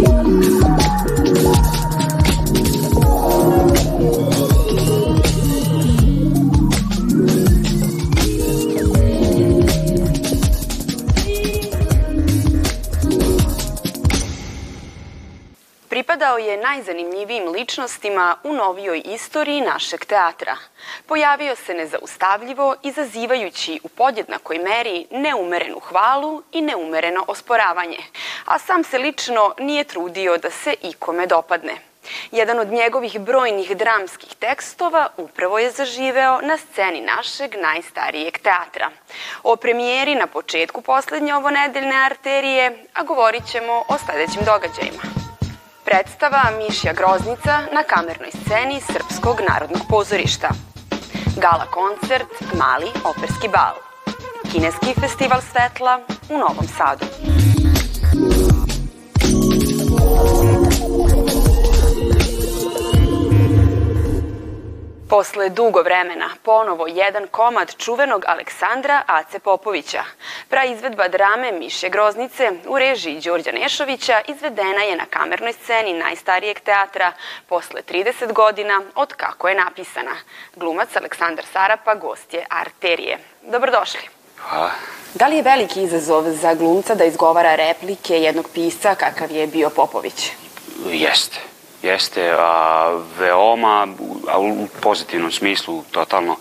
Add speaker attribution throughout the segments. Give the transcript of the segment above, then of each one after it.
Speaker 1: Thank you. Je najzanimljivijim ličnostima u novijoj istoriji našeg teatra. Pojavio se nezaustavljivo, izazivajući u podjednakoj meri neumerenu hvalu i neumereno osporavanje, a sam se lično nije trudio da se ikome dopadne. Jedan od njegovih brojnih dramskih tekstova upravo je zaživeo na sceni našeg najstarijeg teatra. O premijeri na početku poslednje ovo nedeljne arterije, a govorit ćemo o sledećim događajima. Predstava Mišja Groznica na kamernoj sceni Srpskog narodnog pozorišta. Gala koncert Mali operski bal. Kineski festival svetla u Novom Sadu. Posle dugo vremena, ponovo jedan komad čuvenog Aleksandra Ace Popovića. Pra izvedba drame Miše Groznice u režiji Đorđa Nešovića izvedena je na kamernoj sceni najstarijeg teatra posle 30 godina od kako je napisana. Glumac Aleksandar Sarapa gost je Arterije. Dobrodošli.
Speaker 2: Hvala.
Speaker 1: Da li je veliki izazov za glumca da izgovara replike jednog pisa kakav je bio Popović?
Speaker 2: Jeste. Jeste a, veoma, a u pozitivnom smislu totalno,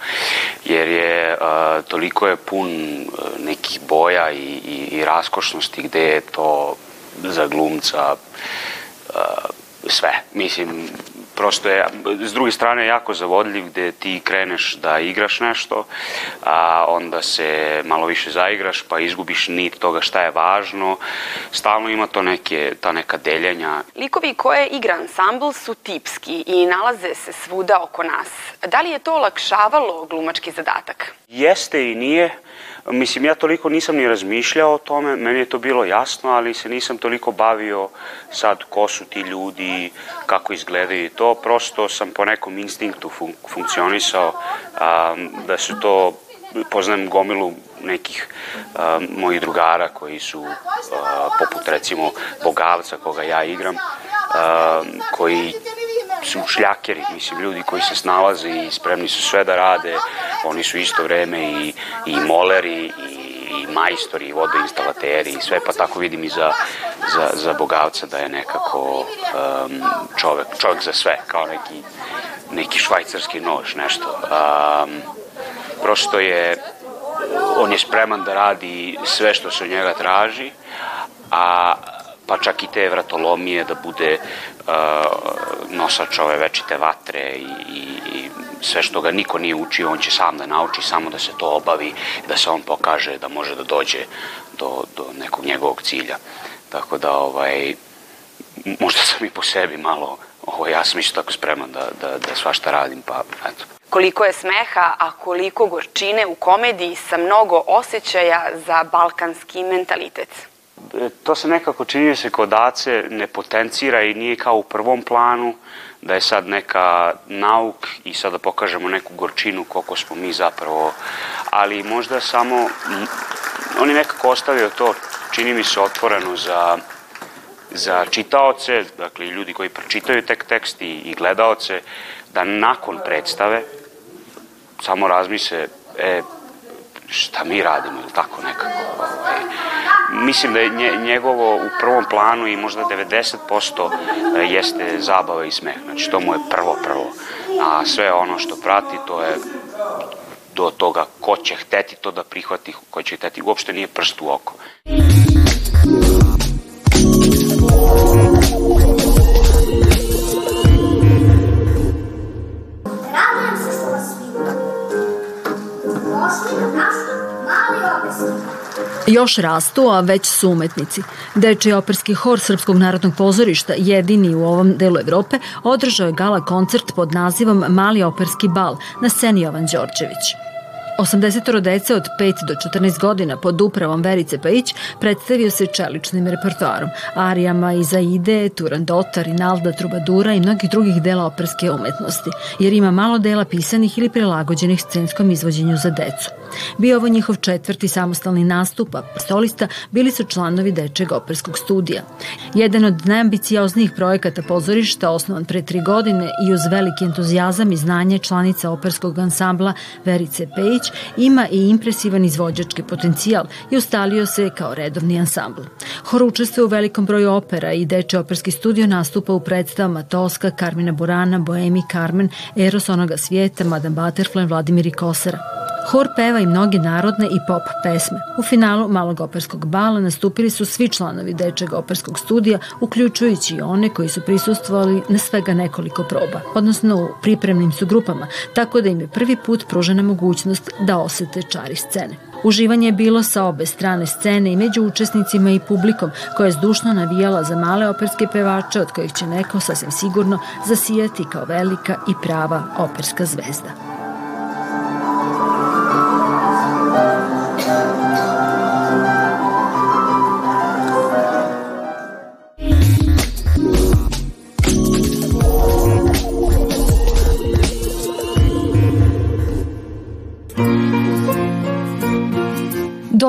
Speaker 2: jer je a, toliko je pun a, nekih boja i, i, i raskošnosti gde je to za glumca a, sve. Mislim, prosto je, s druge strane, jako zavodljiv gde ti kreneš da igraš nešto, a onda se malo više zaigraš, pa izgubiš nit toga šta je važno. Stalno ima to neke, ta neka deljenja.
Speaker 1: Likovi koje igra ansambl su tipski i nalaze se svuda oko nas. Da li je to olakšavalo glumački zadatak?
Speaker 2: Jeste i nije. Mislim, ja toliko nisam ni razmišljao o tome, meni je to bilo jasno, ali se nisam toliko bavio sad ko su ti ljudi, kako izgledaju i to. Prosto sam po nekom instinktu fun funkcionisao, a, da su to, poznajem gomilu nekih a, mojih drugara koji su, a, poput recimo Bogavca koga ja igram, a, koji su šljakeri, mislim, ljudi koji se snalaze i spremni su sve da rade, oni su isto vreme i, i moleri i, i majstori i vodoinstalateri i sve, pa tako vidim i za, za, za Bogavca da je nekako um, čovek, čovek za sve, kao neki, neki švajcarski nož, nešto. Um, prosto je, on je spreman da radi sve što se od njega traži, a pa čak i te vratolomije da bude uh, nosač ove večite vatre i, i, i sve što ga niko nije učio, on će sam da nauči, samo da se to obavi, da se on pokaže da može da dođe do, do nekog njegovog cilja. Tako da, ovaj, možda sam i po sebi malo, ovo, ja sam isto tako spreman da, da, da svašta radim, pa eto.
Speaker 1: Koliko je smeha, a koliko gorčine u komediji sa mnogo osjećaja za balkanski mentalitet
Speaker 2: to se nekako čini da se kod Ace ne potencira i nije kao u prvom planu, da je sad neka nauk i sad da pokažemo neku gorčinu koliko smo mi zapravo, ali možda samo, on je nekako ostavio to, čini mi se otvoreno za, za čitaoce, dakle ljudi koji pročitaju tek tekst i, i gledaoce, da nakon predstave samo razmise, e, šta mi radimo ili tako nekako. Ovaj, mislim da je njegovo u prvom planu i možda 90% e, jeste zabava i smeh. Znači to mu je prvo prvo. A sve ono što prati to je do toga ko će hteti to da prihvati, ko će hteti. Uopšte nije prst u oko.
Speaker 3: Još rastu, a već su umetnici. Deči operski hor Srpskog narodnog pozorišta, jedini u ovom delu Evrope, održao je gala koncert pod nazivom Mali operski bal na sceni Jovan Đorđević. 80 dece od 5 do 14 godina pod upravom Verice Pajić predstavio se čeličnim repertoarom, arijama iz Aide, Turandota, Rinalda, Trubadura i mnogih drugih dela operske umetnosti, jer ima malo dela pisanih ili prilagođenih scenskom izvođenju za decu. Bio ovo njihov četvrti samostalni nastup, a solista bili su članovi Dečeg operskog studija. Jedan od najambicioznijih projekata pozorišta, osnovan pre tri godine i uz veliki entuzijazam i znanje članica operskog ansambla Verice Pejić, ima i impresivan izvođački potencijal i ustalio se kao redovni ansambl. Hor učestvuje u velikom broju opera i Deče operski studio nastupa u predstavama Toska, Karmina Burana, Boemi, Carmen, Eros onoga svijeta, Madame Butterfly, Vladimir i Kosara. Hor peva i mnoge narodne i pop pesme. U finalu Malog operskog bala nastupili su svi članovi Dečeg operskog studija, uključujući i one koji su prisustvovali na svega nekoliko proba, odnosno u pripremnim su grupama, tako da im je prvi put pružena mogućnost da osete čari scene. Uživanje je bilo sa obe strane scene i među učesnicima i publikom koja je zdušno navijala za male operske pevače od kojih će neko sasvim sigurno zasijati kao velika i prava operska zvezda.
Speaker 4: Do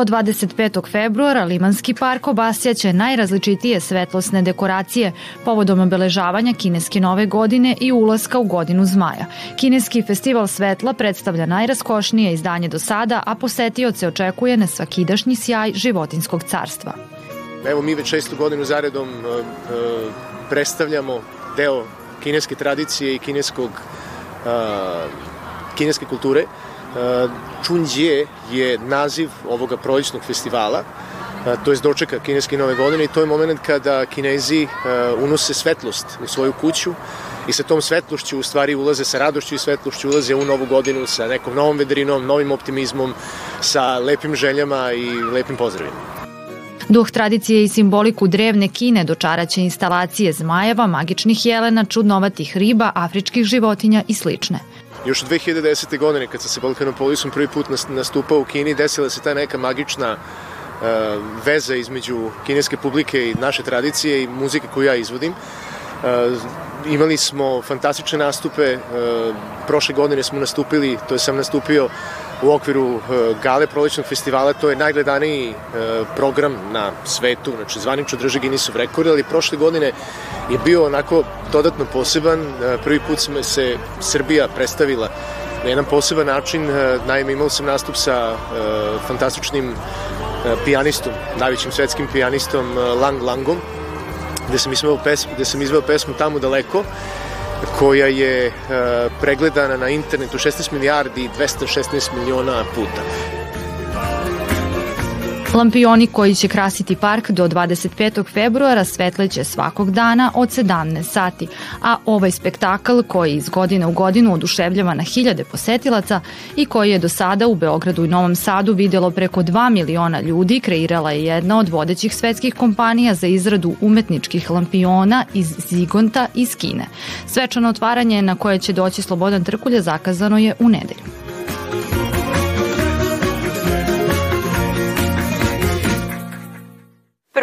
Speaker 4: 25. februara Limanski park obasjaće najrazličitije svetlosne dekoracije povodom obeležavanja kineske nove godine i ulaska u godinu zmaja. Kineski festival svetla predstavlja najraskošnije izdanje do sada, a posetioce očekuje na svakidašnji sjaj životinskog carstva.
Speaker 5: Evo mi već šestu godinu zaredom uh, uh, predstavljamo deo kineske tradicije i kineskog, uh, kineske kulture. Čunđe je naziv ovoga prolećnog festivala, to je dočeka kineske nove godine i to je moment kada kinezi unose svetlost u svoju kuću i sa tom svetlošću u stvari ulaze sa radošću i svetlošću ulaze u novu godinu sa nekom novom vedrinom, novim optimizmom, sa lepim željama i lepim pozdravima.
Speaker 4: Duh tradicije i simboliku drevne Kine dočaraće instalacije zmajeva, magičnih jelena, čudnovatih riba, afričkih životinja i slične.
Speaker 5: Još 2010. godine kad sam se Balkanopolisom prvi put nastupao u Kini, desila se ta neka magična uh, veza između kineske publike i naše tradicije i muzike koju ja izvodim. Uh, imali smo fantastične nastupe, uh, prošle godine smo nastupili, to je sam nastupio u okviru uh, Gale prolećnog festivala, to je najgledaniji uh, program na svetu, znači zvanično drže Guinnessov rekord, ali prošle godine je bio onako dodatno poseban, uh, prvi put se Srbija predstavila na jedan poseban način, naime imao sam nastup sa fantastičnim pijanistom, najvećim svetskim pijanistom Lang Langom, gde sam izveo pesmu, gde sam izveo pesmu Tamo daleko, koja je uh, pregledana na internetu 16 milijardi i 216 miliona puta.
Speaker 4: Lampioni koji će krasiti park do 25. februara svetleće svakog dana od 17 sati, a ovaj spektakl koji iz godine u godinu oduševljava na hiljade posetilaca i koji je do sada u Beogradu i Novom Sadu videlo preko 2 miliona ljudi, kreirala je jedna od vodećih svetskih kompanija za izradu umetničkih lampiona iz Zigonta iz Kine. Svečano otvaranje na koje će doći Slobodan Trkulja zakazano je u nedelju.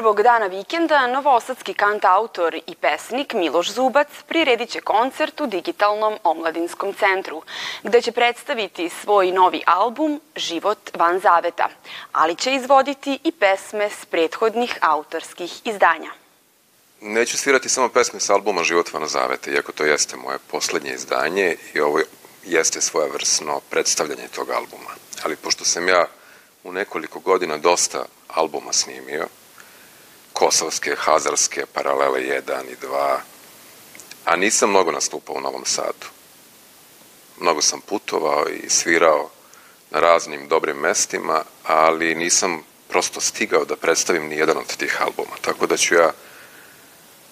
Speaker 1: Prvog dana vikenda novosadski kantautor i pesnik Miloš Zubac priredit će koncert u Digitalnom omladinskom centru, gde će predstaviti svoj novi album Život van zaveta, ali će izvoditi i pesme s prethodnih autorskih izdanja.
Speaker 6: Neću svirati samo pesme s albuma Život van zaveta, iako to jeste moje poslednje izdanje i ovo jeste svojevrsno predstavljanje tog albuma. Ali pošto sam ja u nekoliko godina dosta albuma snimio, kosovske, hazarske, paralele 1 i 2, a nisam mnogo nastupao u Novom Sadu. Mnogo sam putovao i svirao na raznim dobrim mestima, ali nisam prosto stigao da predstavim ni jedan od tih albuma. Tako da ću ja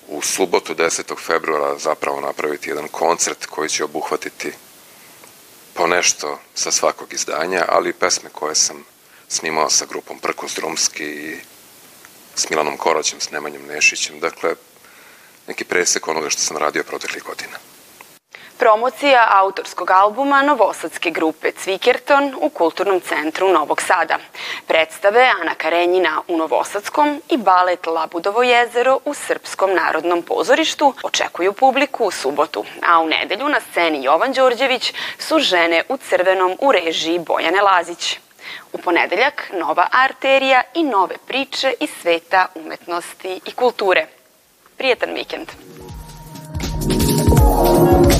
Speaker 6: u subotu 10. februara zapravo napraviti jedan koncert koji će obuhvatiti po nešto sa svakog izdanja, ali pesme koje sam snimao sa grupom Prkos Drumski i s Milanom Koraćem, s Nemanjem Nešićem, dakle, neki presek onoga što sam radio proteklih godina.
Speaker 1: Promocija autorskog albuma Novosadske grupe Cvikerton u Kulturnom centru Novog Sada. Predstave Ana Karenjina u Novosadskom i balet Labudovo jezero u Srpskom narodnom pozorištu očekuju publiku u subotu, a u nedelju na sceni Jovan Đorđević su žene u crvenom u režiji Bojane Lazić. U ponedeljak nova arterija i nove priče iz sveta umetnosti i kulture. Prijetan vikend! Thank you.